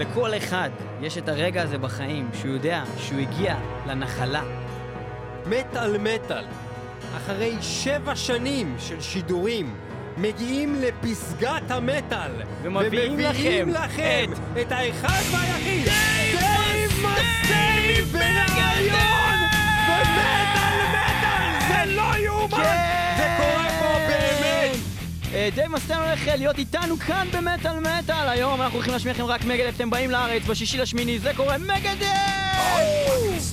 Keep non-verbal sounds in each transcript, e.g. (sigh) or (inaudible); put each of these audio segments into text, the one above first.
לכל אחד יש את הרגע הזה בחיים שהוא יודע שהוא הגיע לנחלה. מטאל מטאל. אחרי שבע שנים של שידורים, מגיעים לפסגת המטאל. ומביאים ומביאים לכם לכם את- את האחד והיחיד, דייב מסטייב בריאיון! במטאל מטאל! זה לא יאומן! דייב מסטיין הולך להיות איתנו כאן במטאל מטאל. היום אנחנו הולכים להשמיע לכם רק מגדף, אתם באים לארץ בשישי לשמיני, זה קורה מגדף!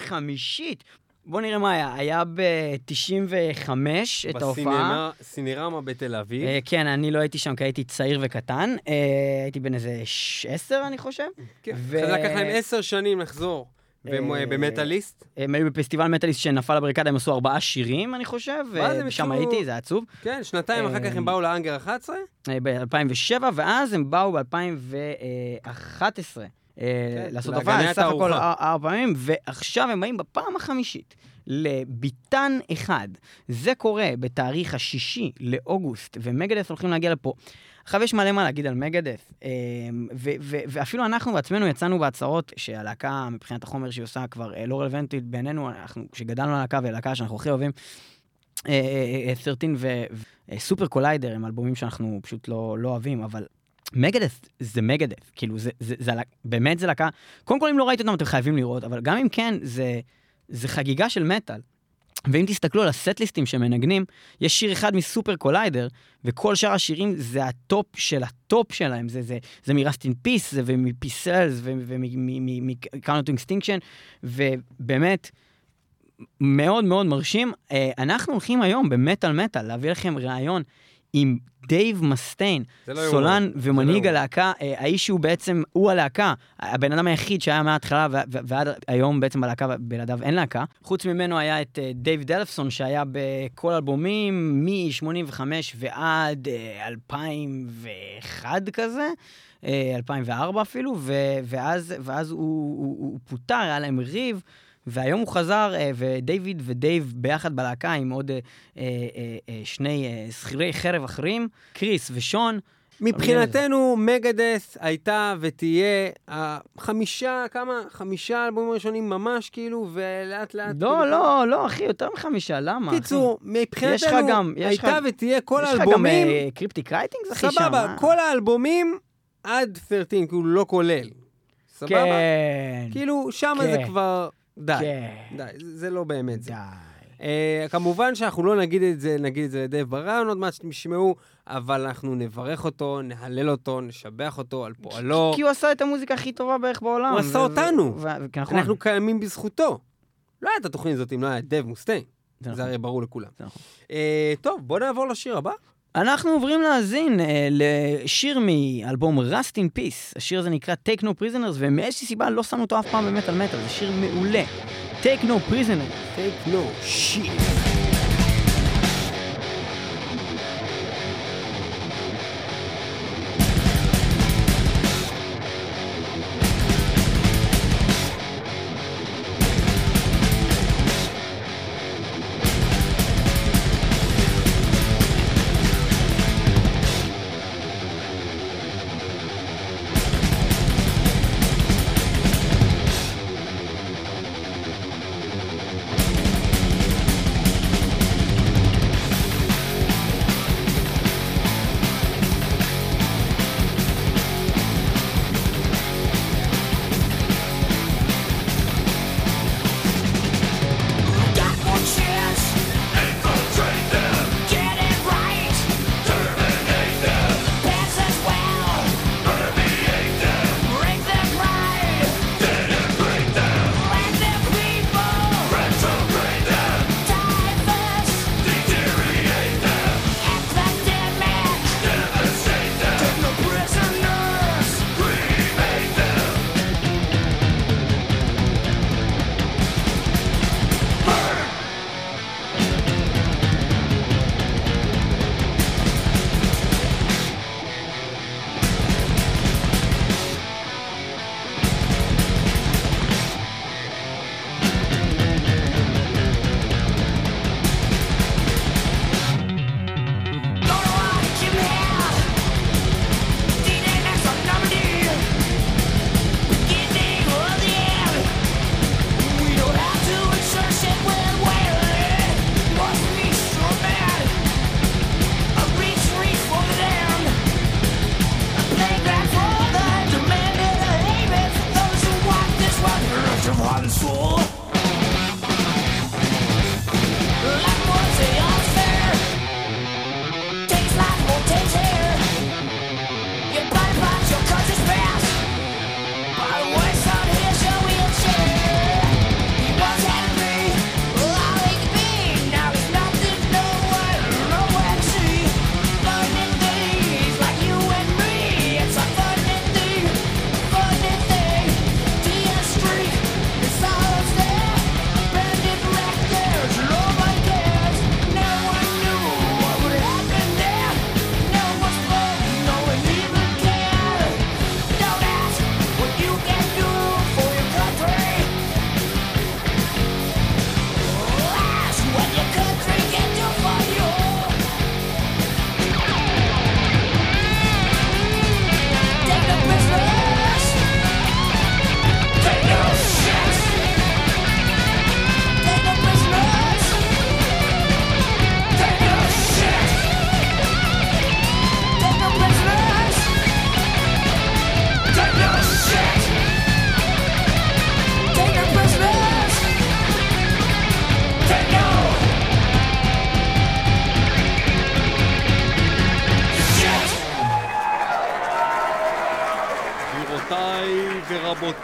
הרביעית, חמישית. בוא נראה מה היה, היה ב-95 את ההופעה. בסינמה, סינרמה בתל אביב. אה, כן, אני לא הייתי שם כי הייתי צעיר וקטן. אה, הייתי בן איזה ש- עשר, אני חושב. כן, ו- זה לקח להם עשר שנים לחזור. אה, במטאליסט? הם היו בפסטיבל מטאליסט שנפל הבריקדה, הם עשו ארבעה שירים, אני חושב, ושם הייתי, זה עצוב. כן, שנתיים אחר כך הם באו לאנגר 11? ב-2007, ואז הם באו ב-2011 לעשות להגניית הופעה, סך הכל ארבע פעמים, ועכשיו הם באים בפעם החמישית לביתן אחד. זה קורה בתאריך השישי לאוגוסט, ומגדס הולכים להגיע לפה. עכשיו יש מלא מה להגיד על מגדס, ו- ו- ואפילו אנחנו בעצמנו יצאנו בהצהרות שהלהקה מבחינת החומר שהיא עושה כבר אה, לא רלוונטית בעינינו, אנחנו, כשגדלנו על הלהקה והלהקה שאנחנו הכי אוהבים, אה, אה, אה, 13 וסופר קוליידר הם אלבומים שאנחנו פשוט לא, לא אוהבים, אבל מגדס זה מגדס, כאילו זה, זה, זה, זה, באמת זה להקה, קודם כל אם לא ראיתם אותם אתם חייבים לראות, אבל גם אם כן, זה, זה חגיגה של מטאל. ואם תסתכלו על הסט-ליסטים שמנגנים, יש שיר אחד מסופר קוליידר, וכל שאר השירים זה הטופ של הטופ שלהם. זה, זה, זה מרסטין פיס, זה ומפיסלס, ומקאונט אקסטינקשן, ובאמת, מאוד מאוד מרשים. אה, אנחנו הולכים היום במטאל מטאל להביא לכם ראיון עם דייב מסטיין, לא. סולן ומנהיג לא הלהקה, אה, האיש שהוא בעצם, הוא הלהקה, הבן אדם היחיד שהיה מההתחלה ו- ו- ועד היום בעצם בלהקה, בלעדיו אין להקה. חוץ ממנו היה את אה, דייב דלפסון שהיה בכל אלבומים מ-85 ועד אה, 2001 כזה. אה, 2004 אפילו, ו- ואז, ואז הוא, הוא, הוא פוטר, היה להם ריב, והיום הוא חזר, אה, ודייוויד ודייב ביחד בלהקה עם עוד אה, אה, שני שכירי חרב אחרים, קריס ושון. מבחינתנו, מגדס הייתה ותהיה החמישה, כמה? חמישה אלבומים ראשונים ממש, כאילו, ולאט לאט... לא, כאילו, לא, לא, אחי, יותר מחמישה, למה? קיצור, מבחינתנו, יש לך גם- יש הייתה לך- ותהיה כל יש לך גם האלבומים, קריפטיק רייטינגס, אחי, שם. סבבה? כל האלבומים עד 13, כאילו, לא כולל. סבבה? כן, כאילו, שם זה כן. כבר... די, כן, די, זה לא באמת זה. די. Uh, כמובן שאנחנו לא נגיד את זה, נגיד את זה לדייב ברעיון עוד מעט שתשמעו, אבל אנחנו נברך אותו, נהלל אותו, נשבח אותו על פועלו. כי הוא עשה את המוזיקה הכי טובה בערך בעולם. הוא עשה אותנו. נכון. אנחנו קיימים בזכותו. לא הייתה התוכנית הזאת אם לא היה דייב מוסטיין. זה נכון. הרי ברור לכולם. נכון. Uh, טוב, בוא נעבור לשיר הבא. אנחנו עוברים להאזין אה, לשיר מאלבום Rust in Peace. השיר הזה נקרא Take No Prisoners, ומאיזושהי סיבה לא שמנו אותו אף פעם במטאל מטאל, זה שיר מעולה. Take No Prisoners. Take no shit.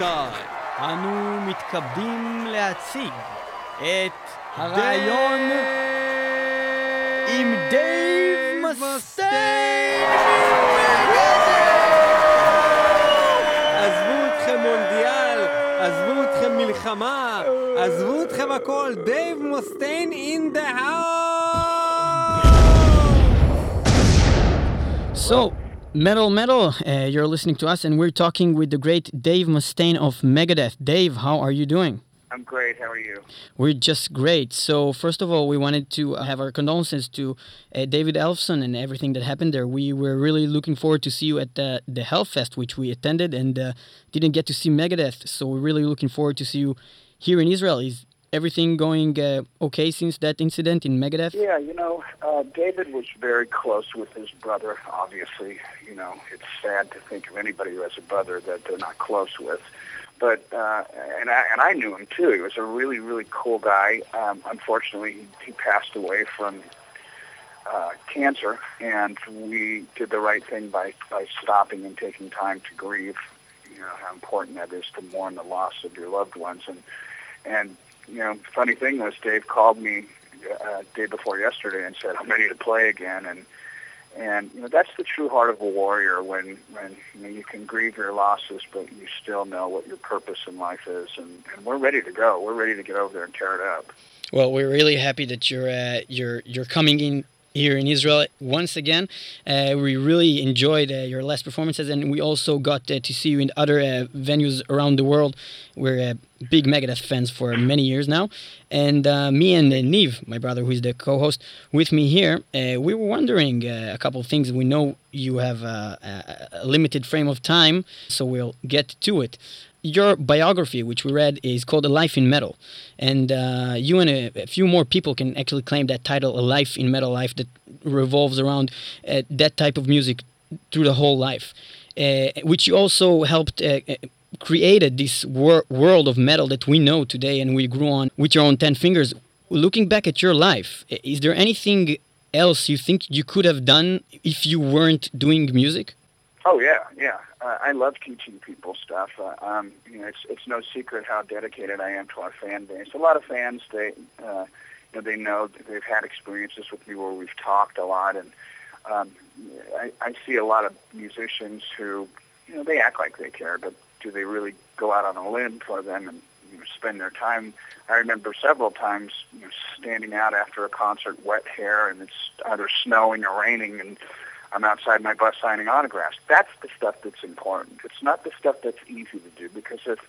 Sky. אנו מתכבדים להציג את הרעיון עם דייב מסטיין! עזבו אתכם מונדיאל, עזבו אתכם מלחמה, עזבו אתכם הכל, דייב מוסטיין in the house! So, Metal Metal, uh, you're listening to us and we're talking with the great Dave Mustaine of Megadeth. Dave, how are you doing? I'm great. How are you? We're just great. So, first of all, we wanted to have our condolences to uh, David Ellefson and everything that happened there. We were really looking forward to see you at the, the Hellfest, which we attended and uh, didn't get to see Megadeth. So, we're really looking forward to see you here in Israel. Is everything going uh, okay since that incident in Megadeth? Yeah, you know, uh, David was very close with his brother. Obviously, you know, it's sad to think of anybody who has a brother that they're not close with. But uh, and I and I knew him too. He was a really really cool guy. Um, unfortunately, he, passed away from uh, cancer, and we did the right thing by by stopping and taking time to grieve. You know how important that is to mourn the loss of your loved ones, and and you know, funny thing was Dave called me uh, day before yesterday and said I'm ready to play again, and and you know that's the true heart of a warrior when when you know you can grieve your losses, but you still know what your purpose in life is, and, and we're ready to go. We're ready to get over there and tear it up. Well, we're really happy that you're uh, you're you're coming in here in Israel once again. Uh, we really enjoyed uh, your last performances, and we also got uh, to see you in other uh, venues around the world. We're uh, big Megadeth fans for many years now, and uh, me and uh, Neve, my brother, who is the co-host with me here, we were wondering a couple of things. We know you have a limited frame of time, so we'll get to it your biography, which we read, is called A Life in Metal. And uh, you and a, a, few more people can actually claim that title, A Life in Metal Life, that revolves around uh, that type of music through the whole life. Uh, which you also helped uh, created this wor- world of metal that we know today and we grew on with your own 10 fingers. Looking back at your life, is there anything else you think you could have done if you weren't doing music? Oh yeah, yeah. Uh, I love teaching people stuff. Uh, um, you know, it's it's no secret how dedicated I am to our fan base. A lot of fans, they, uh, you know, they know that they've had experiences with me where we've talked a lot, and um, I, I see a lot of musicians who, you know, they act like they care, but do they really go out on a limb for them and you know, spend their time? I remember several times you know, standing out after a concert, wet hair, and it's either snowing or raining, and I'm outside my bus signing autographs. That's the stuff that's important. It's not the stuff that's easy to do because if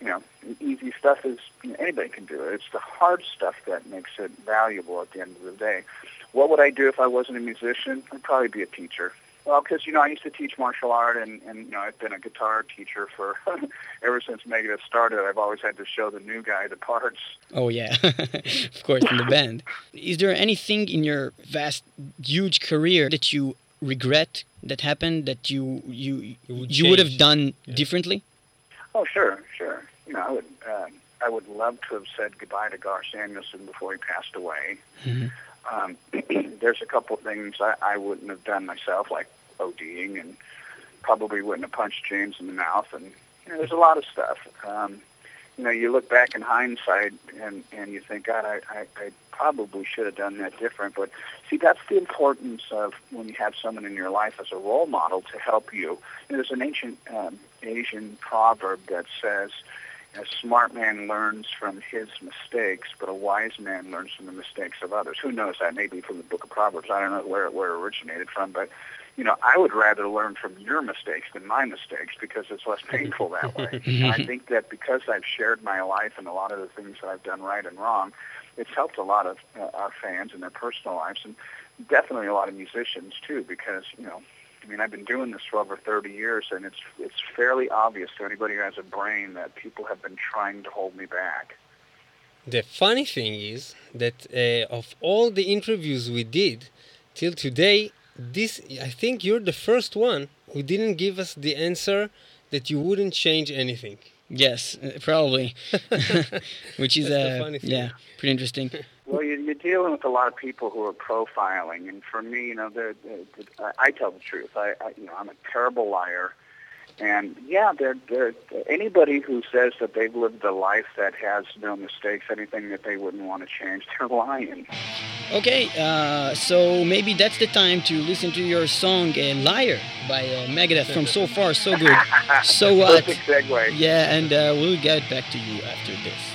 you know, easy stuff is you know, anybody can do it. It's the hard stuff that makes it valuable at the end of the day. What would I do if I wasn't a musician? I'd probably be a teacher. Well, because you know I used to teach martial art, and and you know I've been a guitar teacher for (laughs) ever since Megadeth started. I've always had to show the new guy the parts. Oh yeah, (laughs) of course in the band. Is there anything in your vast, huge career that you regret that happened that you you would you would have done Yeah. differently? Oh, sure, sure. You know, I would um, I would love to have said goodbye to Gar Samuelson before he passed away. Mhm. Um, (clears throat) there's a couple of things I, I wouldn't have done myself, like ODing, and probably wouldn't have punched James in the mouth. And you know, there's a lot of stuff. Um, you know, you look back in hindsight and and you think, God, I, I, I probably should have done that different. But see, that's the importance of when you have someone in your life as a role model to help you. know, there's an ancient um, Asian proverb that says. A smart man learns from his mistakes, but a wise man learns from the mistakes of others. Who knows? That may be from the Book of Proverbs. I don't know where where it originated from, but you know, I would rather learn from your mistakes than my mistakes because it's less painful that way. (laughs) I think that because I've shared my life and a lot of the things that I've done right and wrong, it's helped a lot of uh, our fans in their personal lives and definitely a lot of musicians too. Because you know, I mean, I've been doing this for over 30 years, and it's it's fairly obvious to anybody who has a brain that people have been trying to hold me back. The funny thing is that uh, of all the interviews we did till today, this I think you're the first one who didn't give us the answer that you wouldn't change anything. Yes, uh, probably. (laughs) Which is That's the uh, funny thing. yeah, pretty interesting. (laughs) Well, you, you're dealing with a lot of people who are profiling, and for me, you know, the, the, the, I I tell the truth. I, I, you know, I'm a terrible liar, And yeah, they're, they're, anybody who says that they've lived a life that has no mistakes, anything that they wouldn't want to change, (laughs) they're lying. Okay, uh, so maybe that's the time to listen to your song uh, "Liar" by uh, Megadeth from So Far So Good. So (laughs) what? Perfect segue. Yeah, and uh, we'll get back to you after this.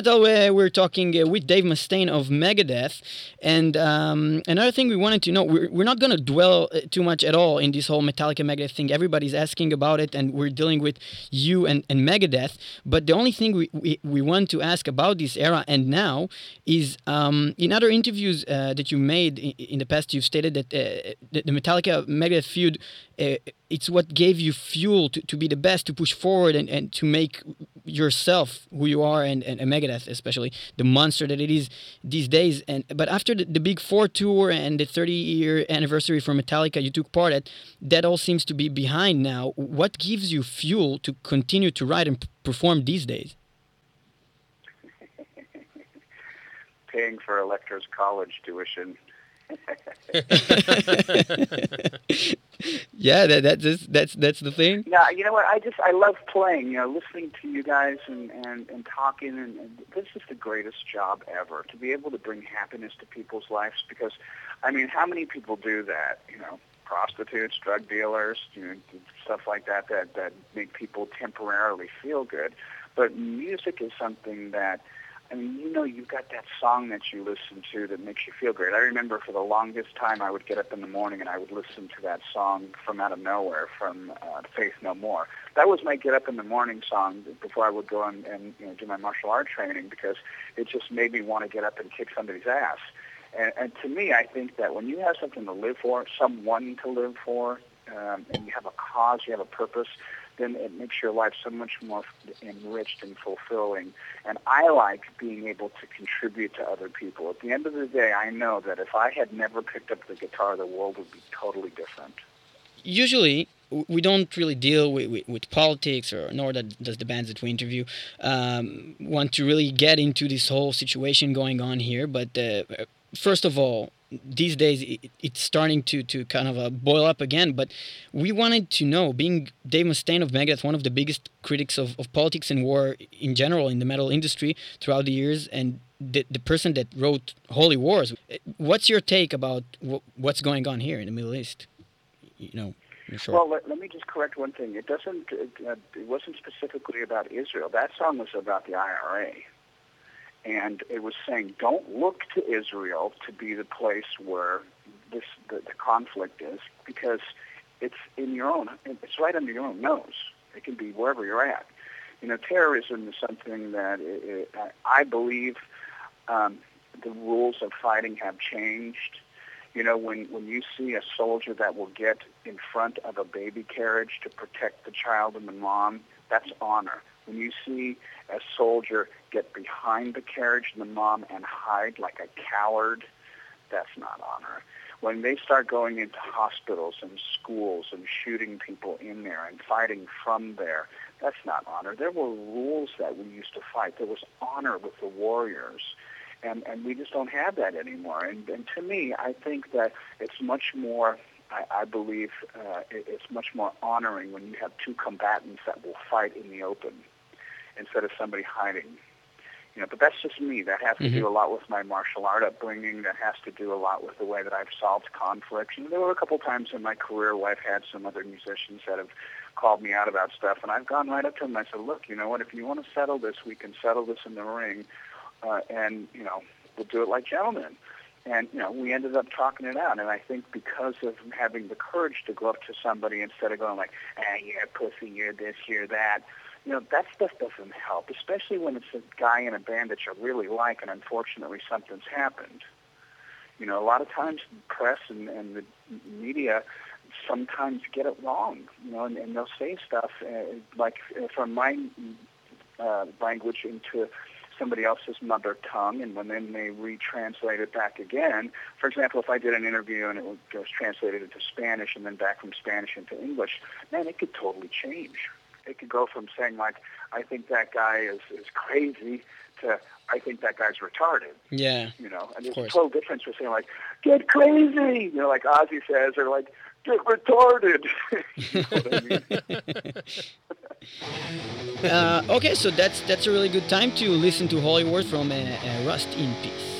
Metal uh, we're talking uh, with Dave Mustaine of Megadeth, and um, another thing we wanted to know, we're, we're not going to dwell uh, too much at all in this whole Metallica Megadeth thing. Everybody's asking about it, and we're dealing with you and, and Megadeth. But the only thing we, we, we want to ask about this era and now is um, in other interviews uh, that you made in, in the past, you've stated that uh, the, the Metallica Megadeth feud. Uh, it's what gave you fuel to, to be the best, to push forward and, and to make yourself who you are and, and, and Megadeth especially the monster that it is these days. And but after the, the big four tour and the 30 year anniversary for Metallica you took part at that all seems to be behind now. What gives you fuel to continue to write and perform these days? Paying for Electra's college tuition. (laughs) yeah that, that's that's that's the thing Yeah, you know what? I just I love playing. You know, listening to you guys and and and talking, and, and this is the greatest job ever to be able to bring happiness to people's lives. Because, I mean, how many people do that? You know, prostitutes, drug dealers, you know, stuff like that that that make people temporarily feel good. But music is something that I mean, you know, you've got that song that you listen to that makes you feel great. I remember for the longest time, I would get up in the morning and I would listen to that song from out of nowhere, from uh, Faith No More. That was my get up in the morning song before I would go and, and you know, do my martial art training because it just made me want to get up and kick somebody's ass. And, and to me, I think that when you have something to live for, someone to live for, um, and you have a cause, you have a purpose, then it makes your life so much more enriched and fulfilling. And I like being able to contribute to other people. At the end of the day, I know that if I had never picked up the guitar, the world would be totally different. usually we don't really deal with, with, with politics or nor that does the bands that we interview um, want to really get into this whole situation going on here but uh, first of all these days it, it's starting to, to kind of uh, boil up again but we wanted to know being dave mustaine of megadeth one of the biggest critics of, of politics and war in general in the metal industry throughout the years and the, the person that wrote holy wars what's your take about wh- what's going on here in the middle east you know, short. Well, let, let me just correct one thing. It doesn't. It, uh, it wasn't specifically about Israel. That song was about the IRA, and it was saying, "Don't look to Israel to be the place where this the, the conflict is, because it's in your own. It's right under your own nose. It can be wherever you're at. You know, terrorism is something that it, it, I believe um, the rules of fighting have changed." You know, when, when you see a soldier that will get in front of a baby carriage to protect the child and the mom, that's honor. When you see a soldier get behind the carriage and the mom and hide like a coward, that's not honor. When they start going into hospitals and schools and shooting people in there and fighting from there, that's not honor. There were rules that we used to fight. There was honor with the warriors and and we just don't have that anymore. And and to me, I think that it's much more. I, I believe uh, it, it's much more honoring when you have two combatants that will fight in the open instead of somebody hiding. You know, but that's just me. That has to Mhm. do a lot with my martial art upbringing. That has to do a lot with the way that I've solved conflicts. And there were a couple times in my career where I've had some other musicians that have called me out about stuff, and I've gone right up to them and I said, "Look, you know what? If you want to settle this, we can settle this in the ring." uh, and you know we'll do it like gentlemen. And you know we ended up talking it out, and I think because of having the courage to go up to somebody instead of going like, "Ah, you're a pussy, you're this, you're that," you know that stuff doesn't help, especially when it's a guy in a band that you really like, and unfortunately something's happened. You know, a lot of times press and, and the media sometimes get it wrong, you know, and, and they'll say stuff uh, like uh, from my uh, language into somebody else's mother tongue, and when then they retranslate it back again. For example, if I did an interview and it was translated into Spanish and then back from Spanish into English, man, it could totally change. It could go from saying like, "I think that guy is is crazy," to "I think that guy's retarded." yeah. You know, and there's a total difference between saying like, "Get crazy," you know, like Ozzy says, or like, "Get retarded." (laughs) you know what I mean? (laughs) Uh, okay, so that's that's a really good time to listen to Holy Wars from uh, uh, Rust in Peace.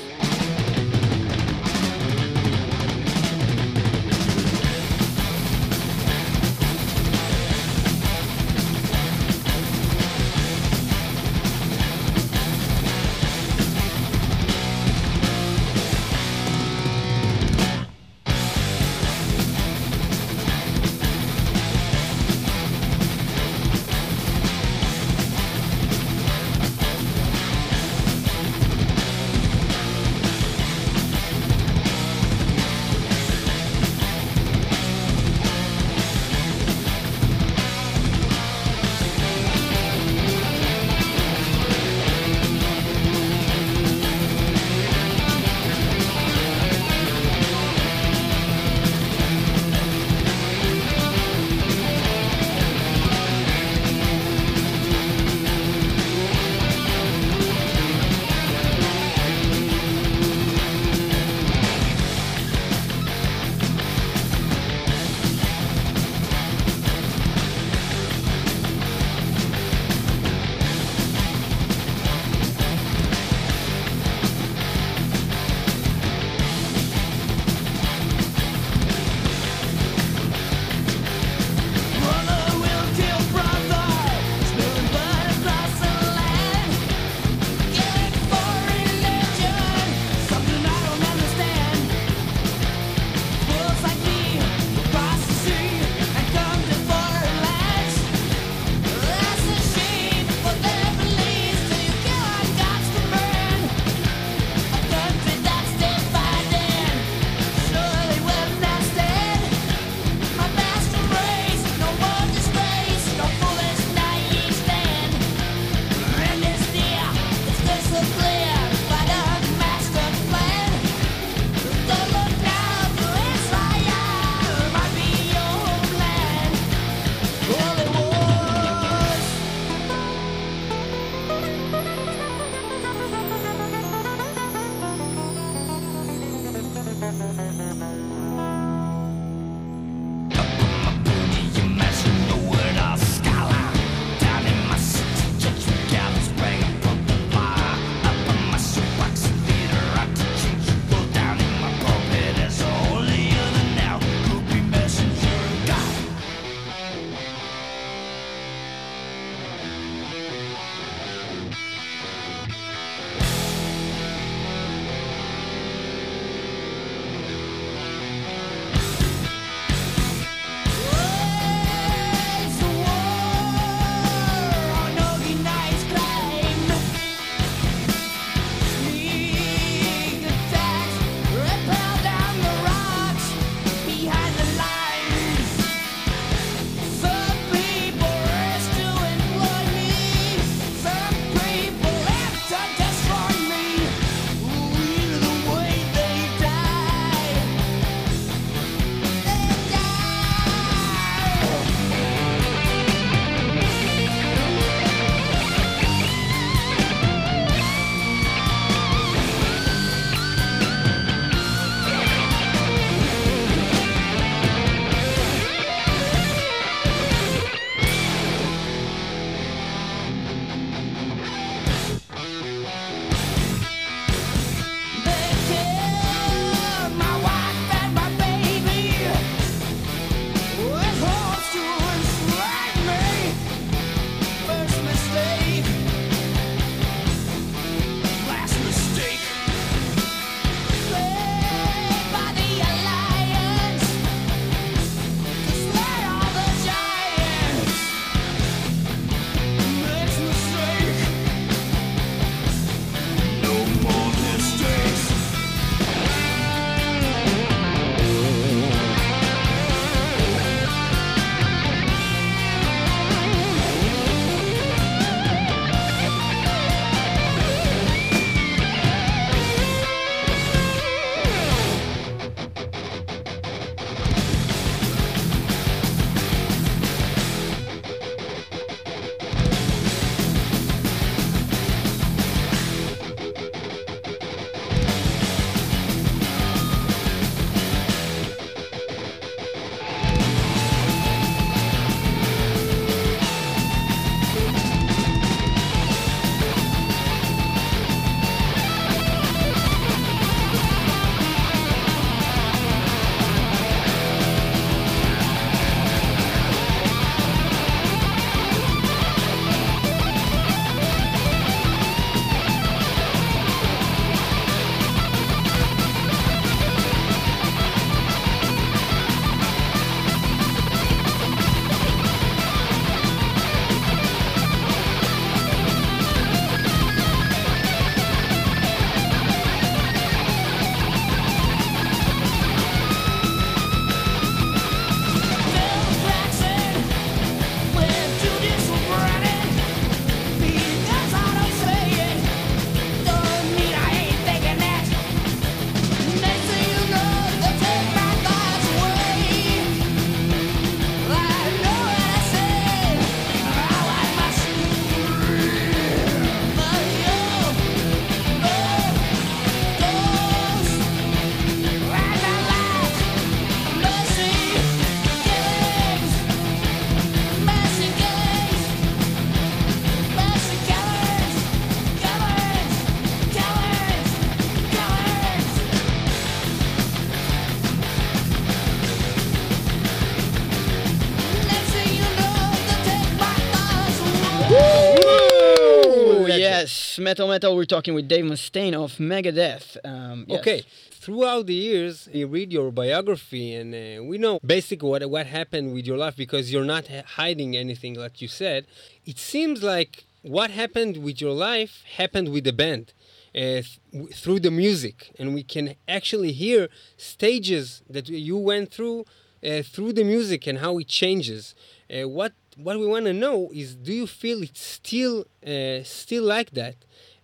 Metal Metal. We're talking with Dave Mustaine of Megadeth. Um, yes. Okay. Throughout the years, you read your biography, and uh, we know basically what what happened with your life because you're not hiding anything, like you said. It seems like what happened with your life happened with the band. Uh, th- through the music, and we can actually hear stages that you went through uh, through the music and how it changes. Uh, what what we want to know is, do you feel it's still uh, still like that?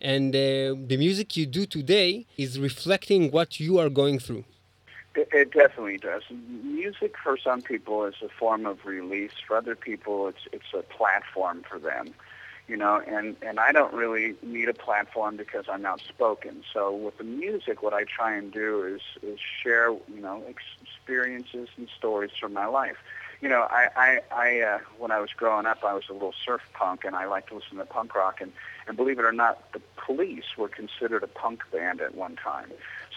and uh, the music you do today is reflecting what you are going through. It, it definitely does. Music for some people is a form of release. For other people, it's it's a platform for them. You know, and and I don't really need a platform because I'm outspoken. So with the music, what I try and do is is share you know experiences and stories from my life. You know, I I, I uh, when I was growing up, I was a little surf punk, and I liked to listen to punk rock. And and believe it or not, the Police were considered a punk band at one time.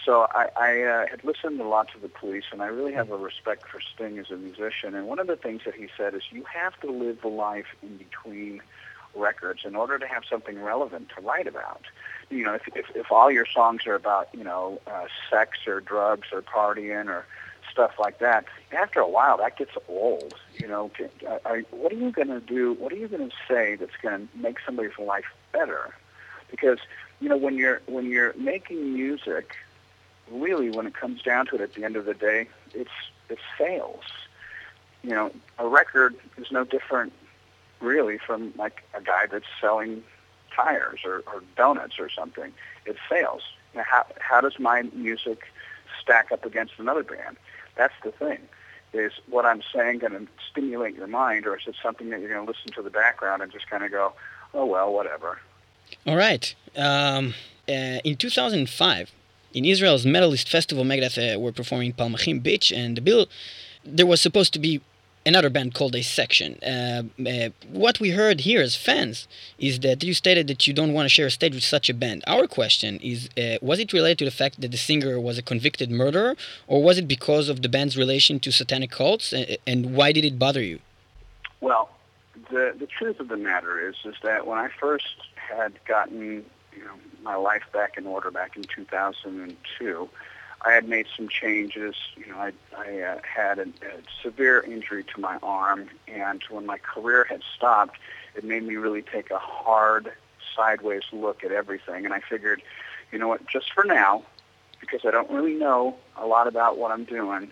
So I, I uh, had listened a lot to the Police, and I really have a respect for Sting as a musician. And one of the things that he said is, you have to live the life in between records in order to have something relevant to write about. You know, if if, if all your songs are about you know uh, sex or drugs or partying or stuff like that, after a while that gets old. You know, are, what are you going to do? What are you going to say that's going to make somebody's life better? Because you know, when you're when you're making music, really, when it comes down to it, at the end of the day, it's it's sales. You know, a record is no different, really, from like a guy that's selling tires or, or donuts or something. It's sales. Now, how how does my music stack up against another band? That's the thing. Is what I'm saying going to stimulate your mind, or is it something that you're going to listen to the background and just kind of go, oh well, whatever? All right. Um, uh, in 2005, in Israel's Metalist Festival, Megadeth uh, were performing Palmachim Beach, and the bill there was supposed to be another band called Dissection. Uh, uh, what we heard here as fans is that you stated that you don't want to share a stage with such a band. Our question is: uh, Was it related to the fact that the singer was a convicted murderer, or was it because of the band's relation to satanic cults? And why did it bother you? Well, the the truth of the matter is is that when I first had gotten you know my life back in order back in 2002, I had made some changes. You know, I I uh, had a, a severe injury to my arm, and when my career had stopped, it made me really take a hard sideways look at everything. And I figured, you know what, just for now, because I don't really know a lot about what I'm doing.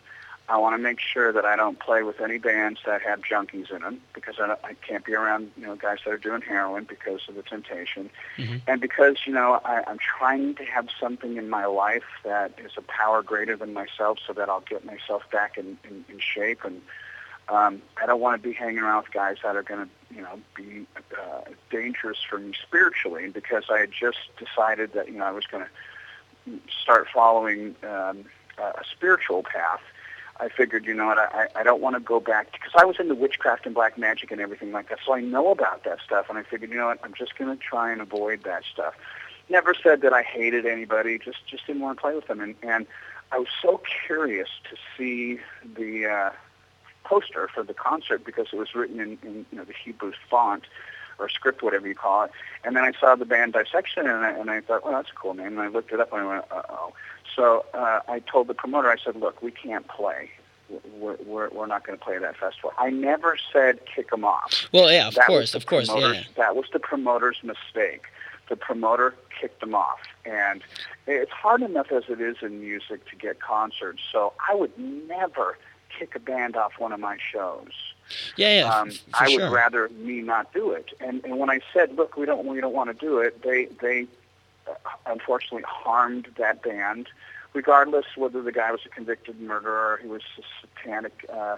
I want to make sure that I don't play with any bands that have junkies in them because I, don't, I can't be around you know guys that are doing heroin because of the temptation, Mhm. and because you know I, I'm trying to have something in my life that is a power greater than myself, so that I'll get myself back in, in, in shape, and um, I don't want to be hanging around with guys that are going to you know be uh, dangerous for me spiritually, and because I had just decided that you know I was going to start following um, a spiritual path. I figured, you know what, I, I don't want to go back because I was into witchcraft and black magic and everything like that, so I know about that stuff. And I figured, you know what, I'm just going to try and avoid that stuff. Never said that I hated anybody, just just didn't want to play with them. And and I was so curious to see the uh, poster for the concert because it was written in, in you know the Hebrew font or script, whatever you call it. And then I saw the band Dissection, and I, and I thought, well, that's a cool name. And I looked it up, and I went, uh-oh. So uh, I told the promoter, I said, look, we can't play. We're, we're, we're not going to play that festival. I never said kick them off. Well, yeah, of That course, of course, yeah. That was the promoter's mistake. The promoter kicked them off. And it's hard enough as it is in music to get concerts, so I would never kick a band off one of my shows. Yeah, yeah, Um, I would sure. rather me not do it. And, and when I said, look, we don't, we don't want to do it, they, they unfortunately harmed that band, regardless whether the guy was a convicted murderer, he was a satanic uh,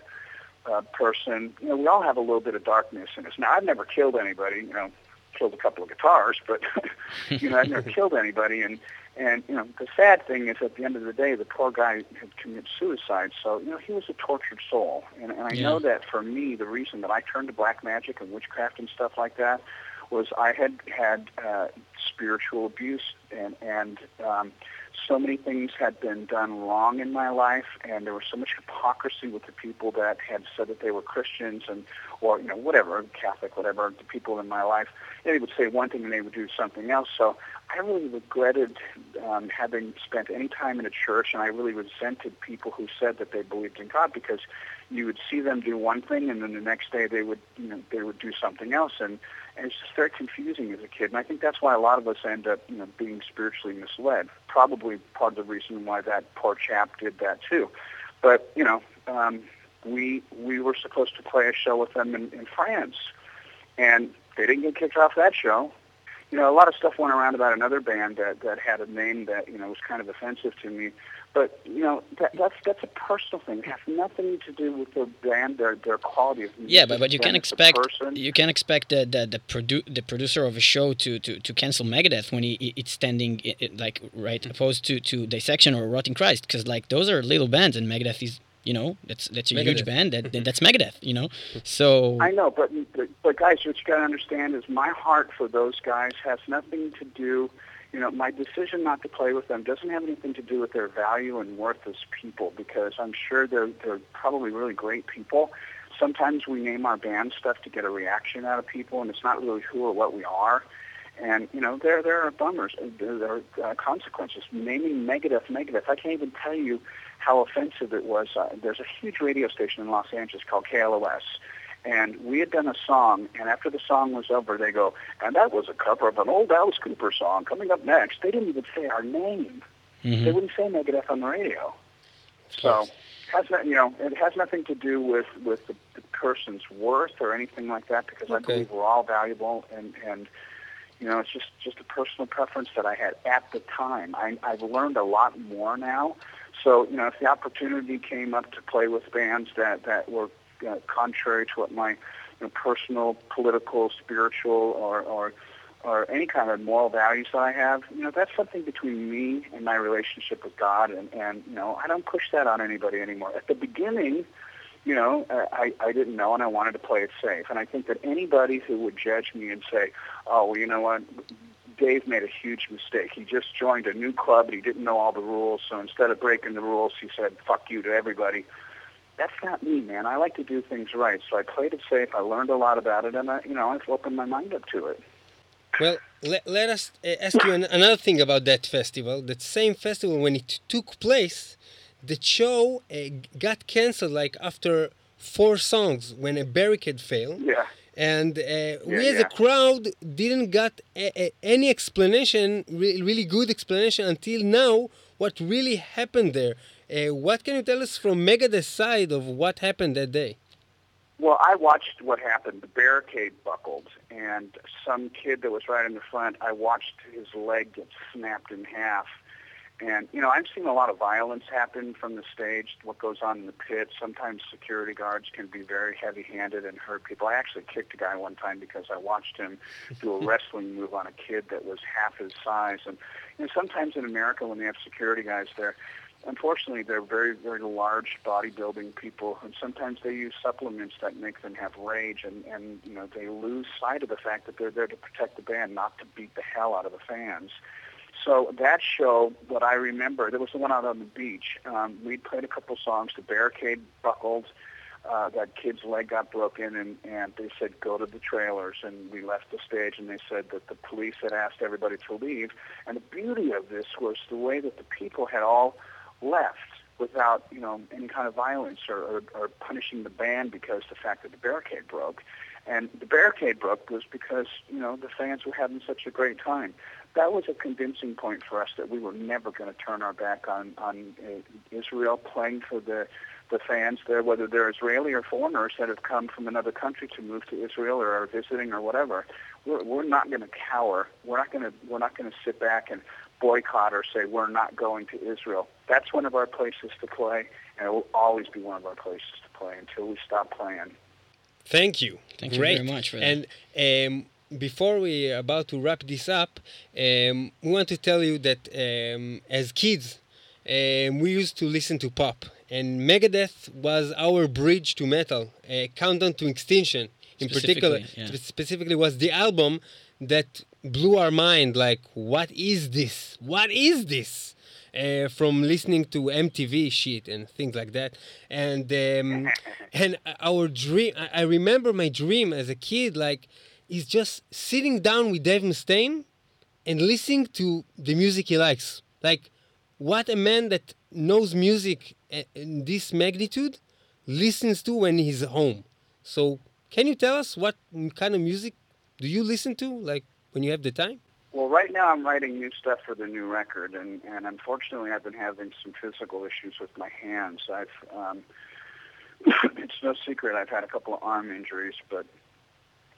uh, person. You know, we all have a little bit of darkness in us. Now, I've never killed anybody. You know, killed a couple of guitars, but (laughs) you know, I've never (laughs) killed anybody. And and you know, the sad thing is, at the end of the day, the poor guy had committed suicide. So you know, he was a tortured soul. And, and I Yeah. know that for me, the reason that I turned to black magic and witchcraft and stuff like that was I had had uh, spiritual abuse and and um, so many things had been done wrong in my life, and there was so much hypocrisy with the people that had said that they were Christians and, or you know, whatever, Catholic, whatever. The people in my life, they would say one thing and they would do something else. So I really regretted um, having spent any time in a church, and I really resented people who said that they believed in God because you would see them do one thing, and then the next day they would, you know, they would do something else, and, and it's just very confusing as a kid. And I think that's why a lot of us end up, you know, being spiritually misled. Probably part of the reason why that poor chap did that too. But you know, um, we we were supposed to play a show with them in, in France, and they didn't get kicked off that show you know, a lot of stuff went around about another band that that had a name that you know was kind of offensive to me. But you know, that, that's that's a personal thing. It has nothing to do with their band, their their quality of music. Yeah, but, but you can as a expect you can't expect the the the, produ- the producer of a show to, to, to cancel Megadeth when he he- it's standing i- i- like right opposed to, to Dissection or Rotting Christ because like those are little bands and Megadeth is you know that's that's a huge band that, that (laughs) that's Megadeth you know so I know, but, but but guys, what you got to understand is my heart for those guys has nothing to do. You know, my decision not to play with them doesn't have anything to do with their value and worth as people, because I'm sure they're they're probably really great people. Sometimes we name our band stuff to get a reaction out of people, and it's not really who or what we are. And you know, there there are bummers, there, there are uh, consequences. Naming Megadeth, Megadeth. I can't even tell you how offensive it was. Uh, there's a huge radio station in Los Angeles called KLOS, and we had done a song, and after the song was over, they go, and that was a cover of an old Alice Cooper song. Coming up next, they didn't even say our name. mhm. They wouldn't say Megadeth on the radio. So, has not, you know, it has nothing to do with with the, the person's worth or anything like that, because I believe we're all valuable, and and you know, it's just just a personal preference that I had at the time. I, I've learned a lot more now. So, you know, if the opportunity came up to play with bands that that were uh, contrary to what my you know, personal, political, spiritual, or or or any kind of moral values that I have, you know, that's something between me and my relationship with God, and and you know, I don't push that on anybody anymore. At the beginning, you know, I I didn't know, and I wanted to play it safe, and I think that anybody who would judge me and say, oh, well, you know what. Dave made a huge mistake. He just joined a new club and he didn't know all the rules. So instead of breaking the rules, he said, fuck you to everybody. That's not me, man. I like to do things right. So I played it safe. I learned a lot about it, and I, you know, I've opened my mind up to it. Well, let, let us uh, ask you an, another thing about that festival. That same festival, when it took place, the show uh, got canceled like after four songs when a barricade failed. Yeah. And uh, we Yeah, as yeah. a crowd didn't got a, a, any explanation, re- really good explanation until now, what really happened there. Uh, what can you tell us from Megadeth's side of what happened that day? Well, I watched what happened. The barricade buckled, and some kid that was right in the front, I watched his leg get snapped in half. And, you know, I've seen a lot of violence happen from the stage, what goes on in the pit. Sometimes security guards can be very heavy-handed and hurt people. I actually kicked a guy one time because I watched him do a (laughs) wrestling move on a kid that was half his size. And, you know, sometimes in America when they have security guys there, unfortunately, they're very, very large bodybuilding people, and sometimes they use supplements that make them have rage, and, and you know they lose sight of the fact that they're there to protect the band, not to beat the hell out of the fans. So that show, what I remember, there was the one out on the beach. Um, we played a couple songs. The barricade buckled. Uh, that kid's leg got broken, and, and they said go to the trailers. And we left the stage, and they said that the police had asked everybody to leave. And the beauty of this was the way that the people had all left without you know any kind of violence or, or, or punishing the band because the fact that the barricade broke. And the barricade broke was because you know the fans were having such a great time. That was a convincing point for us that we were never going to turn our back on on uh, Israel playing for the the fans there, whether they're Israeli or foreigners that have come from another country to move to Israel or are visiting or whatever. We're, we're not going to cower. We're not going to we're not going to sit back and boycott or say we're not going to Israel. That's one of our places to play, and it will always be one of our places to play until we stop playing. Thank you. Thank you very much for that. And um, before we are about to wrap this up, um, we want to tell you that um, as kids, um, we used to listen to pop, and Megadeth was our bridge to metal. Uh, Countdown to Extinction, in particular, yeah. specifically was the album that blew our mind. Like, what is this? What is this? Uh, from listening to MTV shit and things like that. And um, (laughs) and our dream, I I remember my dream as a kid, like, is just sitting down with Dave Mustaine and listening to the music he likes. Like, what a man that knows music in this magnitude listens to when he's home. So, can you tell us what kind of music do you listen to, like when you have the time? Well, right now I'm writing new stuff for the new record, and, and unfortunately I've been having some physical issues with my hands. I've um, (coughs) it's no secret I've had a couple of arm injuries, but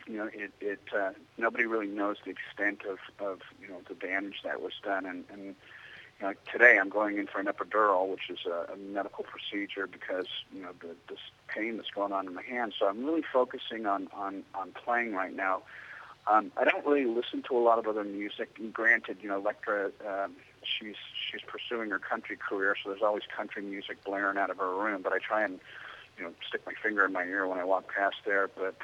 you know it it uh, nobody really knows the extent of of you know the damage that was done, and and you know today I'm going in for an epidural, which is a, a medical procedure because you know the this pain that's going on in my hand. So I'm really focusing on on on playing right now. Um, I don't really listen to a lot of other music. And granted, you know, Electra, um, she's she's pursuing her country career, so there's always country music blaring out of her room. But I try and, you know, stick my finger in my ear when I walk past there. But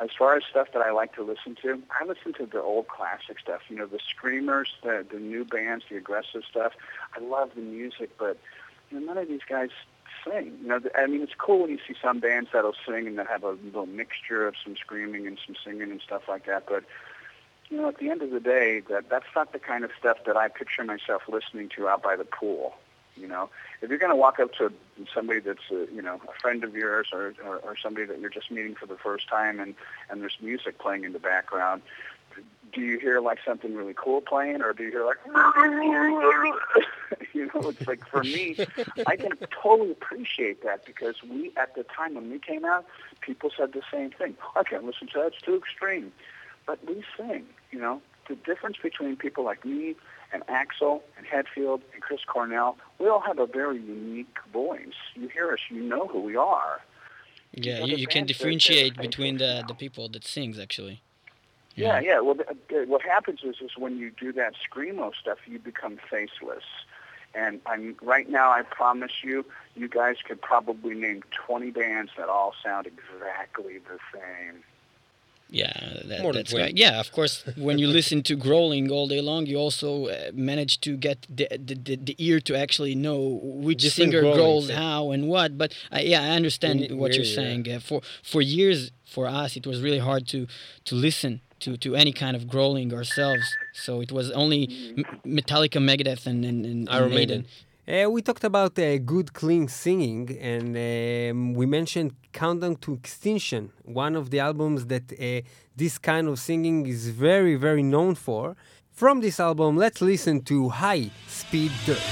as far as stuff that I like to listen to, I listen to the old classic stuff. You know, the screamers, the the new bands, the aggressive stuff. I love the music, but you know, none of these guys sing. You know, I mean, it's cool when you see some bands that'll sing and that have a little mixture of some screaming and some singing and stuff like that. But you know, at the end of the day, that that's not the kind of stuff that I picture myself listening to out by the pool. You know, if you're going to walk up to somebody that's a, you know a friend of yours or, or or somebody that you're just meeting for the first time and and there's music playing in the background, do you hear like something really cool playing or do you hear like (laughs) you know it's like for me i can totally appreciate that because we at the time when we came out people said the same thing oh, i can't listen to that it's too extreme but we sing you know the difference between people like me and Axl and Hetfield and Chris Cornell, we all have a very unique voice. You hear us, you know who we are. Yeah, you, you can differentiate between the, now. the people that sings actually. Yeah, yeah. Well, th- th- what happens is, is when you do that screamo stuff, you become faceless. And I'm right now. I promise you, you guys could probably name 20 bands that all sound exactly the same. Yeah, that, More than that's 20. right. Yeah, of course. When you listen to growling all day long, you also uh, manage to get the, the, the, the ear to actually know which Different singer growlings, growls yeah. how and what. But uh, yeah, I understand We- what you're we- yeah. saying. Uh, for for years, for us, it was really hard to to listen to, to any kind of growling ourselves. So it was only M- Metallica, Megadeth, and, and, and Iron and Maiden. Uh, we talked about uh, good, clean singing, and um, we mentioned Countdown to Extinction, one of the albums that uh, this kind of singing is very, very known for. From this album, let's listen to High Speed Dirt.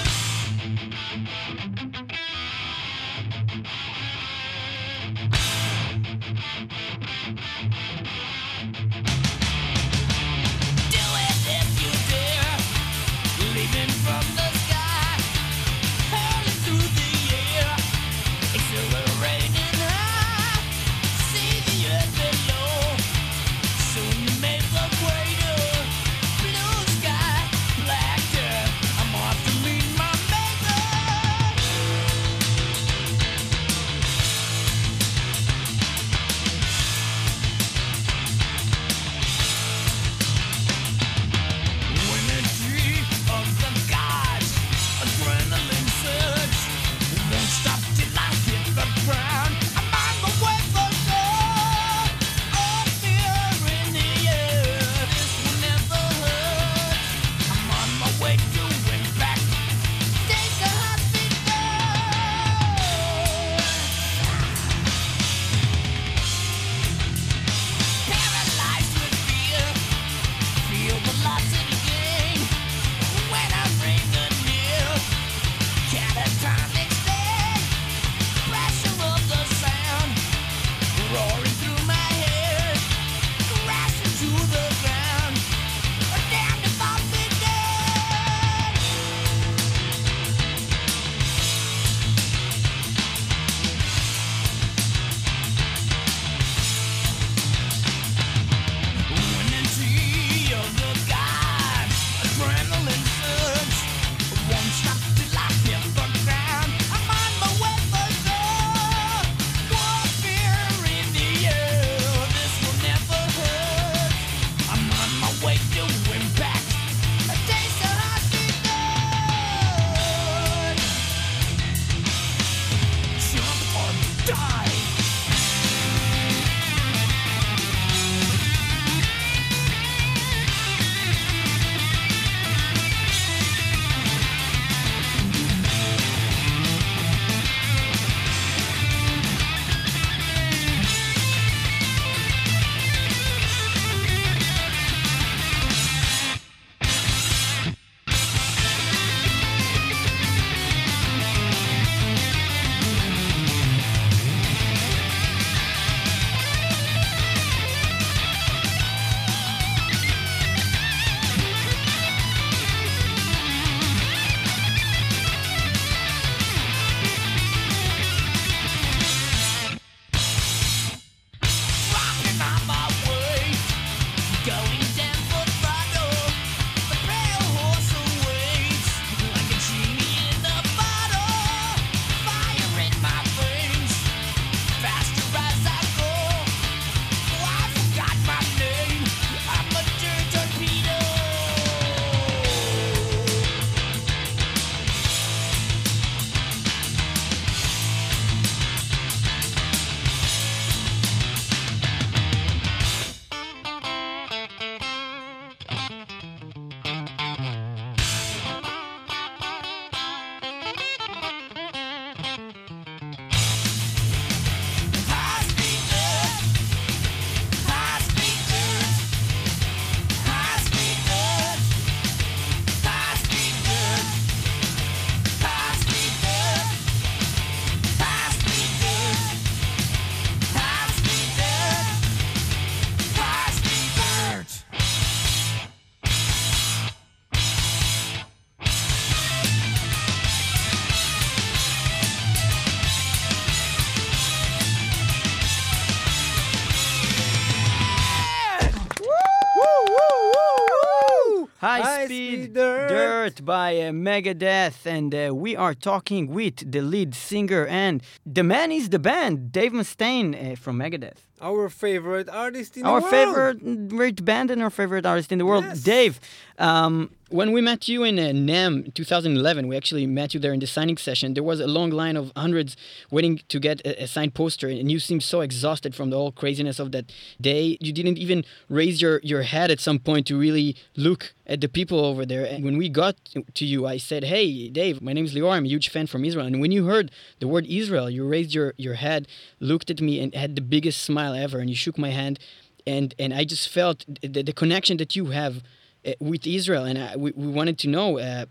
Megadeth, and uh, we are talking with the lead singer and the man is the band, Dave Mustaine uh, from Megadeth. Our favorite artist in our the world. favorite great band and our favorite artist in the world, Yes. Dave. Um, when we met you in uh, NAMM 2011, we actually met you there in the signing session. There was a long line of hundreds waiting to get a, a signed poster, and you seemed so exhausted from the whole craziness of that day. You didn't even raise your, your head at some point to really look at the people over there. And when we got to you, I said, Hey, Dave, my name is Lior. I'm a huge fan from Israel. And when you heard the word Israel, you raised your, your head, looked at me, and had the biggest smile ever, and you shook my hand. And, and I just felt the, the connection that you have uh, with Israel, and I, we, we wanted to know: uh,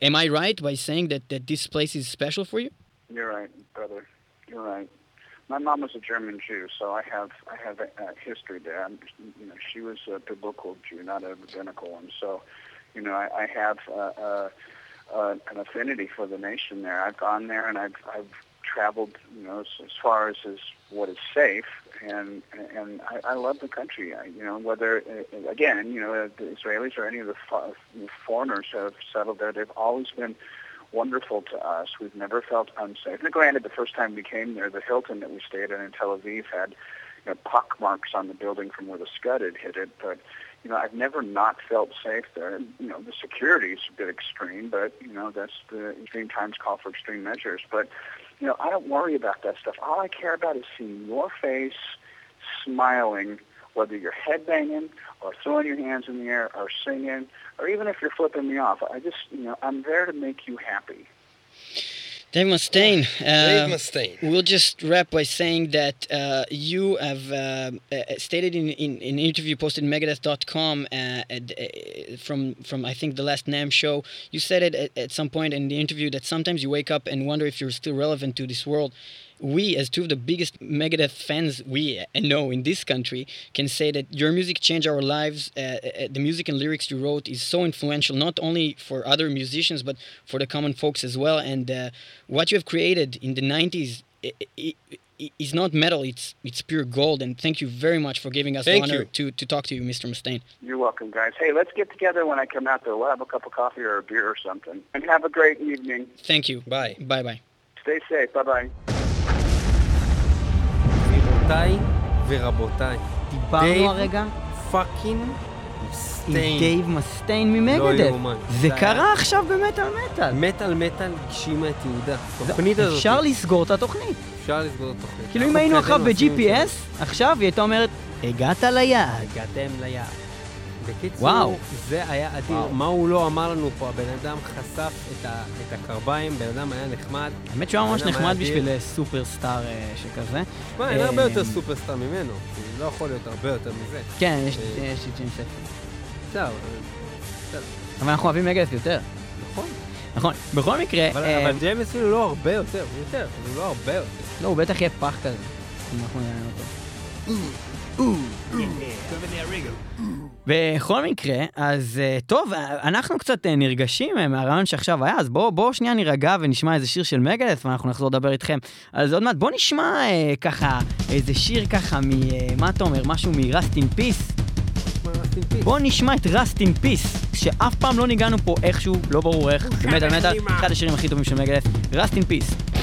am I right by saying that, that this place is special for you? You're right, brother. You're right. My mom was a German Jew, so I have I have a, a history there. I'm, you know, she was a biblical Jew, not a rabbinical one. So, you know, I, I have uh, uh, uh, an affinity for the nation there. I've gone there, and I've I've traveled, you know, as, as far as is what is safe, and and I, I love the country. I, you know, whether uh, again, you know, the Israelis or any of the foreigners who have settled there, they've always been wonderful to us. We've never felt unsafe. Now, granted, the first time we came there, the Hilton that we stayed in in Tel Aviv had you know, pock marks on the building from where the scud had hit it. But you know, I've never not felt safe there. You know, the security is a bit extreme, but you know, that's the extreme times call for extreme measures. But you know, I don't worry about that stuff. All I care about is seeing your face smiling, whether you're headbanging or throwing your hands in the air or singing, or even if you're flipping me off. I just, you know, I'm there to make you happy. Dave Mustaine. Dave Uh, Mustaine. We'll just wrap by saying that uh, you have uh, uh, stated in, in, in an interview posted on Megadeth.com uh, at, uh, from from I think the last NAMM show. You said it at, at some point in the interview that sometimes you wake up and wonder if you're still relevant to this world. We, as two of the biggest Megadeth fans we uh, know in this country, can say that your music changed our lives. Uh, uh, the music and lyrics you wrote is so influential, not only for other musicians but for the common folks as well. And uh, what you have created in the 90s i- i- i- is not metal; it's it's pure gold. And thank you very much for giving us Thank the honor you. to to talk to you, Mr. Mustaine. You're welcome, guys. Hey, let's get together when I come out there. We'll have a cup of coffee or a beer or something. And have a great evening. Thank you. Bye. Bye bye. Stay safe. Bye-bye. גבירותיי ורבותיי, דיברנו הרגע פאקינג עם סטיין. דייב מסטיין ממגדל. לא יאומן. זה קרה עכשיו במטאל מטאל. מטאל מטאל הגשימה את יהודה. התוכנית הזאת, אפשר לסגור את התוכנית. אפשר לסגור את התוכנית. כאילו אם היינו עכשיו. ב-GPS, עכשיו היא הייתה אומרת, הגעת ליעד. הגעתם ליעד. בקיצור, וואו. זה היה אדיר. וואו. מה הוא לא אמר לנו פה? הבן אדם חשף את, ה, את הקרביים, בן אדם היה נחמד. האמת שהוא היה ממש נחמד. בשביל אה, סופרסטאר אה, שכזה. תשמע, אין אה, הרבה יותר סופרסטאר ממנו. לא יכול להיות הרבה יותר מזה. כן, יש אה, יש את ג'ים ספר. בסדר, אבל אנחנו אוהבים מגדס יותר. נכון. נכון. בכל מקרה, אבל, אה, אבל ג'יימס אפילו לא הרבה יותר, הוא יותר, הוא לא הרבה יותר. לא, הוא בטח יהיה פח כזה. אם אנחנו נראה אותו. בכל מקרה, אז אה, טוב, אה, אנחנו קצת אה, נרגשים מהרעיון שעכשיו היה, אז בואו בוא שנייה נירגע ונשמע איזה שיר של מגדס, ואנחנו נחזור לדבר איתכם. אז עוד מעט, בואו נשמע אה, ככה, איזה שיר ככה מ... אה, מה אתה אומר? משהו מ-Rust in Peace? בואו נשמע את Rust in Peace, שאף פעם לא ניגענו פה איכשהו, לא ברור איך, במטאל מטאל, אחד השירים הכי טובים של מגדס, Rust in Peace.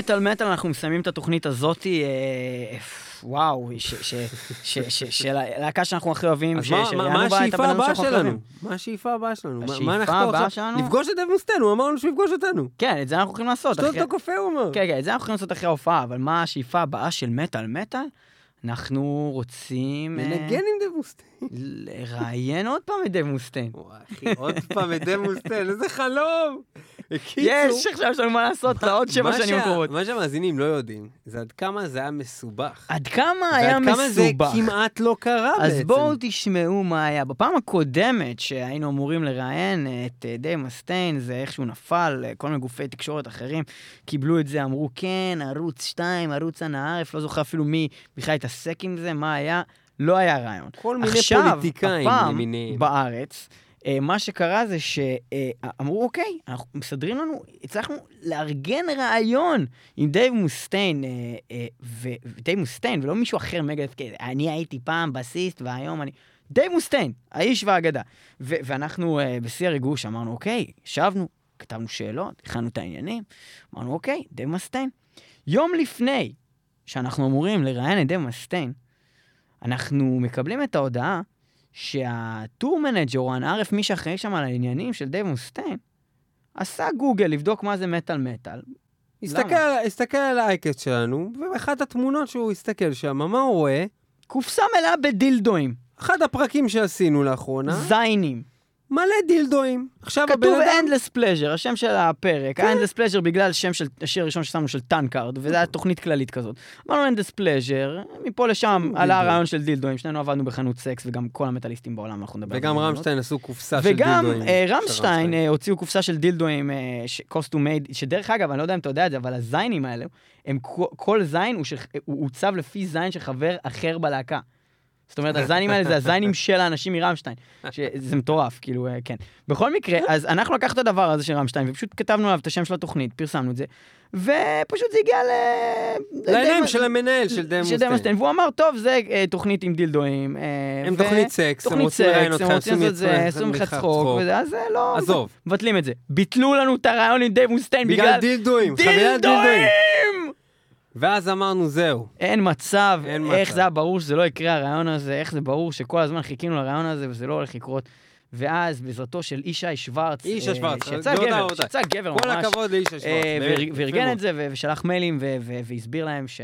מטאל מטאל, אנחנו מסיימים את התוכנית הזאתי, אה, וואו, של הלהקה שאנחנו הכי אוהבים, אז מה- את השאיפה הבאה שלנו? מה השאיפה הבאה שלנו? מה- הבאה עכשיו? לפגוש את דב מוסטן, הוא אמר לנו שהוא יפגוש אותנו. כן, את זה אנחנו יכולים לעשות. שתות אחרי- אותו קפה, הוא אמר. כן, כן, את זה אנחנו יכולים לעשות אחרי ההופעה, אבל מה השאיפה הבאה של מטאל מטאל? אנחנו רוצים אה, לנגן עם דב מוסטן. לראיין עוד פעם את דב מוסטיין. וואי, אחי, עוד פעם את דב מוסטן, איזה חלום. יש, עכשיו יש לנו מה לעשות לעוד שבע שנים הקרובות. מה שהמאזינים לא יודעים, זה עד כמה זה היה מסובך. עד כמה היה ועד כמה זה מסובך. כמעט לא קרה בעצם. אז בואו תשמעו מה היה. בפעם הקודמת שהיינו אמורים לראיין את אה, דייב מסטיין, זה איכשהו נפל, אה, כל מיני גופי תקשורת אחרים קיבלו את זה, אמרו כן, ערוץ 2, ערוץ אנא ערף, לא זוכר אפילו מי בכלל התעסק עם זה, מה היה, לא היה רעיון. כל מיני עכשיו, פוליטיקאים הפעם, למיניהם. בארץ, אה, מה שקרה זה שאמרו, אוקיי, אנחנו מסדרים לנו, הצלחנו לארגן רעיון עם דייב מוסטיין, אה, אה, ודייב מוסטיין, ולא מישהו אחר כן, אני הייתי פעם בסיסט והיום אני... דייב מוסטיין, האיש והאגדה. ואנחנו אה, בשיא הריגוש אמרנו, אוקיי, ישבנו, כתבנו שאלות, הכנו את העניינים, אמרנו, אוקיי, דייב מוסטיין. יום לפני שאנחנו אמורים לראיין את דייב מוסטיין, אנחנו מקבלים את ההודעה שהטור מנג'ר או הנערף, מי שאחראי שם על העניינים של דייב מוסטיין, עשה גוגל לבדוק מה זה מטאל מטאל. הסתכל הסתכל על האייקס שלנו, ובאחת התמונות שהוא הסתכל שם, מה הוא רואה? קופסה מלאה בדילדואים, אחד הפרקים שעשינו לאחרונה, זיינים. מלא דילדואים. עכשיו הבן כתוב אדם... Endless Pleasure, השם של הפרק. כן. ה-Endless Pleasure בגלל שם של השיר הראשון ששמנו של טאנקארד, וזו הייתה תוכנית כללית כזאת. אמרנו Endless Pleasure, מפה לשם. עלה הרעיון של דילדואים, שנינו עבדנו בחנות סקס, וגם כל המטאליסטים בעולם, אנחנו נדבר על וגם. רמשטיין עשו קופסה של וגם דילדואים. אה, של רמשטיין אה, הוציאו קופסה של דילדואים, קוסטום מייד, שדרך אגב, אני לא יודע אם אתה יודע את זה, אבל הזיינים האלה, הם כל- זין הוא עוצב לפי זין של חבר אחר בלהקה. זאת אומרת, הזיינים האלה זה הזיינים של האנשים מרמשטיין, שזה מטורף, כאילו, אה, כן. בכל מקרה, אז אנחנו לקחנו את הדבר הזה של רמשטיין, ופשוט כתבנו עליו את השם של התוכנית, פרסמנו את זה, ופשוט זה הגיע ל... לעיניים של המנהל של דמוסטיין. והוא אמר, טוב, זה אה, תוכנית עם דילדואים. אה, הם ו- תוכנית סקס, הם רוצים לראיין אותך, הם רוצים לעשות זה, ממך צחוק, אז זה לא... עזוב. מבטלים את זה. ביטלו לנו את הרעיון עם דייב מוסטיין בגלל בגלל דילדואים, חבילת דילדואים. ואז אמרנו, זהו. אין מצב, אין איך מצב. זה היה ברור שזה לא יקרה הרעיון הזה, איך זה ברור שכל הזמן חיכינו לרעיון הזה וזה לא הולך לקרות. ואז בעזרתו של ישי שוורץ, ישי אה, שוורץ, שיצא גבר. שיצא גבר כל ממש, הכבוד לאיש השוורץ. אה, וארגן. את זה ושלח מיילים והסביר להם ש...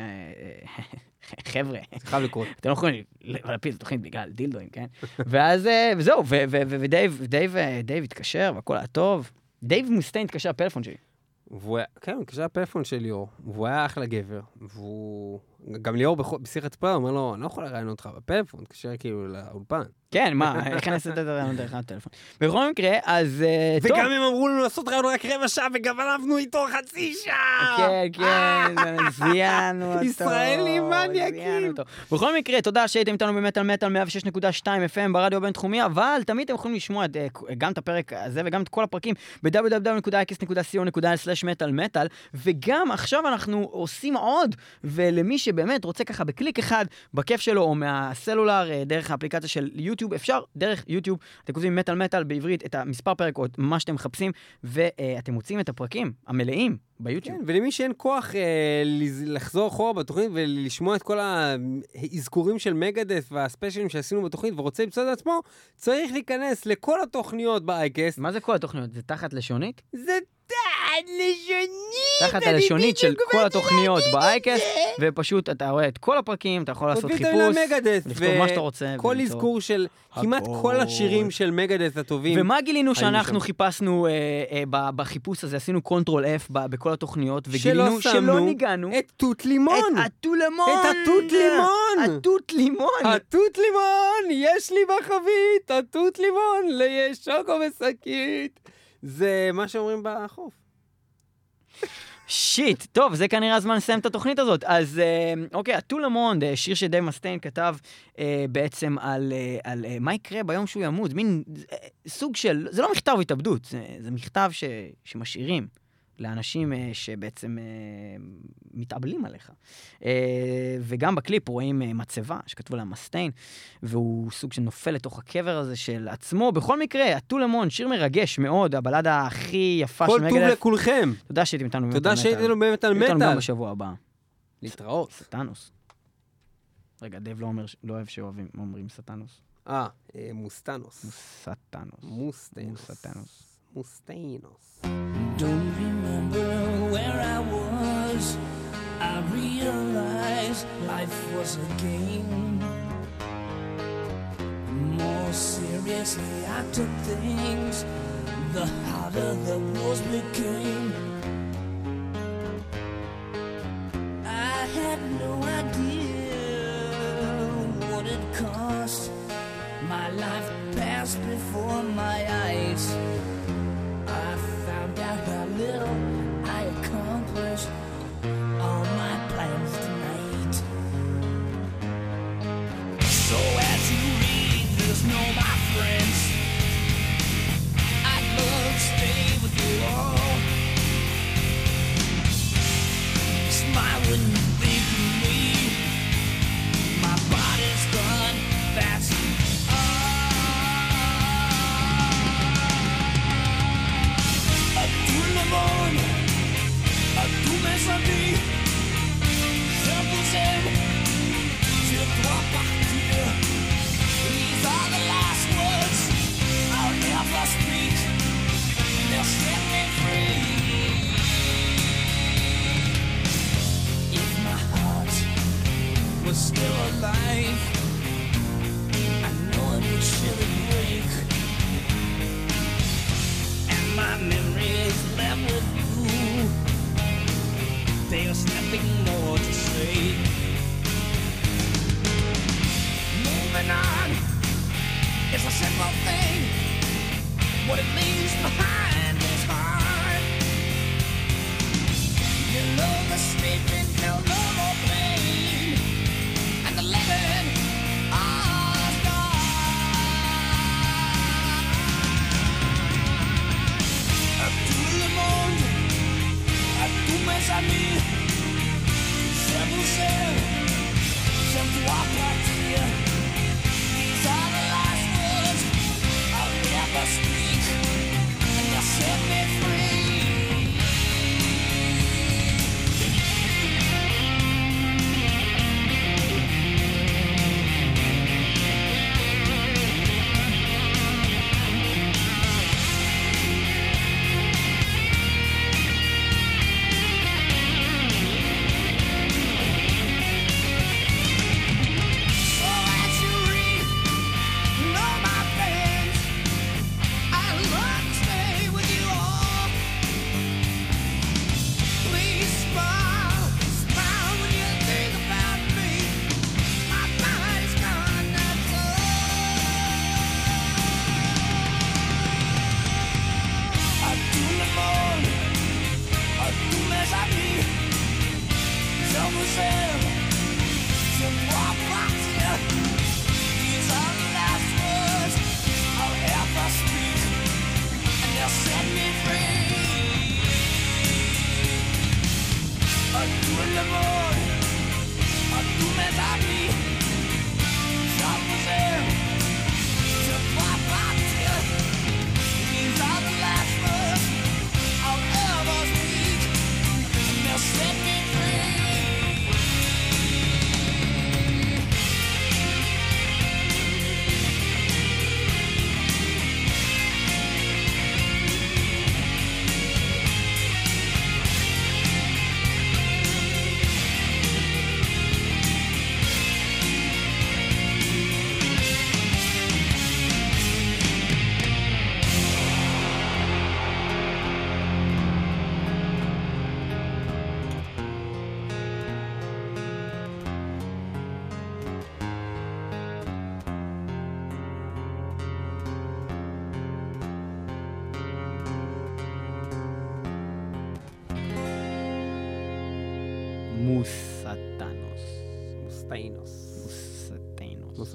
(laughs) חבר'ה, חייב לקרות. אתם לא יכולים להפיל את התוכנית בגלל דילדואים, כן? (laughs) ואז, אה, וזהו, ודייב דייב, אה, התקשר והכל היה טוב. דייב מוסטיין התקשר לפלאפון שלי. והוא היה, כן, הוא התקשר לפלאפון של ליאור, והוא היה אחלה גבר, והוא... גם ליאור בשיחת ספר אומר לו, אני לא יכול לראיין אותך בפלאפון, תתקשר כאילו לאולפן. כן, מה, איך אני אעשה את הרעיון דרך הטלפון? בכל מקרה, אז אה, טוב. וגם הם אמרו לנו לעשות ראיון רק רבע שעה, וגם עבדנו איתו חצי שעה! כן, כן, זיינו אותו. ישראלים מניאקים. בכל מקרה, תודה שהייתם איתנו במטאל מטאל 106.2 FM ברדיו הבינתחומי, אבל תמיד אתם יכולים לשמוע אה, גם את הפרק הזה וגם את כל הפרקים ב-www.x.co.il/מטאל וגם עכשיו אנחנו עושים עוד, ולמי שבאמת רוצה ככה בקליק אחד, בכיף שלו או מהסלולר, אה, דרך האפליקציה של יוטיוב, אפשר דרך יוטיוב, אתם כותבים מטאל מטאל בעברית, את המספר פרק או את מה שאתם מחפשים, ואתם מוצאים את הפרקים המלאים ביוטיוב. כן, ולמי שאין כוח אה, לחזור אחורה בתוכנית ולשמוע את כל האזכורים של מגדס והספיישלים שעשינו בתוכנית ורוצה למצוא את עצמו, צריך להיכנס לכל התוכניות באייקסט. מה זה כל התוכניות? זה תחת לשונית? זה תחת לשונית! תחת הלשונית של כל התוכניות זה. ופשוט אתה רואה את כל הפרקים, אתה יכול לעשות חיפוש, לכתוב מה שאתה רוצה. כל. אזכור של כמעט. כל השירים של מגדס הטובים. ומה גילינו שאנחנו שם. חיפשנו אה, אה, בחיפוש הזה? עשינו קונטרול F בכל התוכניות, וגילינו שלא ניגענו את תות לימון! את התות לימון! את התות לימון! התות לימון! התות לימון! יש לי בחבית! התות לימון! ליש שוקו ושקית! זה מה שאומרים בחוף. שיט, טוב, זה כנראה הזמן לסיים את התוכנית הזאת. אז אה, אוקיי, הטולמונד, אה, שיר שדייב מסטיין כתב אה, בעצם על, אה, על אה, מה יקרה ביום שהוא ימות, מין אה, סוג של, זה לא מכתב התאבדות, זה, זה מכתב ש, שמשאירים לאנשים uh, שבעצם uh, מתאבלים עליך. Uh, וגם בקליפ רואים uh, מצבה שכתבו לה מסטיין, והוא סוג שנופל לתוך הקבר הזה של עצמו. בכל מקרה, הטולמון, שיר מרגש מאוד, הבלדה הכי יפה של מגדל. כל טוב לכולכם. תודה שהייתם איתנו באמת על מטאל. תודה שהייתם באמת על מטאל. איתנו גם בשבוע הבא. להתראות. סטנוס. רגע, דב לא, אומר, לא אוהב שאוהבים, אומרים סטנוס. אה, מוסטנוס. מוסטנוס. מוסטנוס. מוסטנוס. מוסטנוס. don't remember where I was. I realized life was a game. More seriously, I took things, the harder the wars became. I had no idea what it cost. My life passed before my eyes.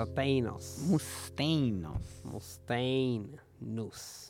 Mustainos. Mustainos. Mustainos.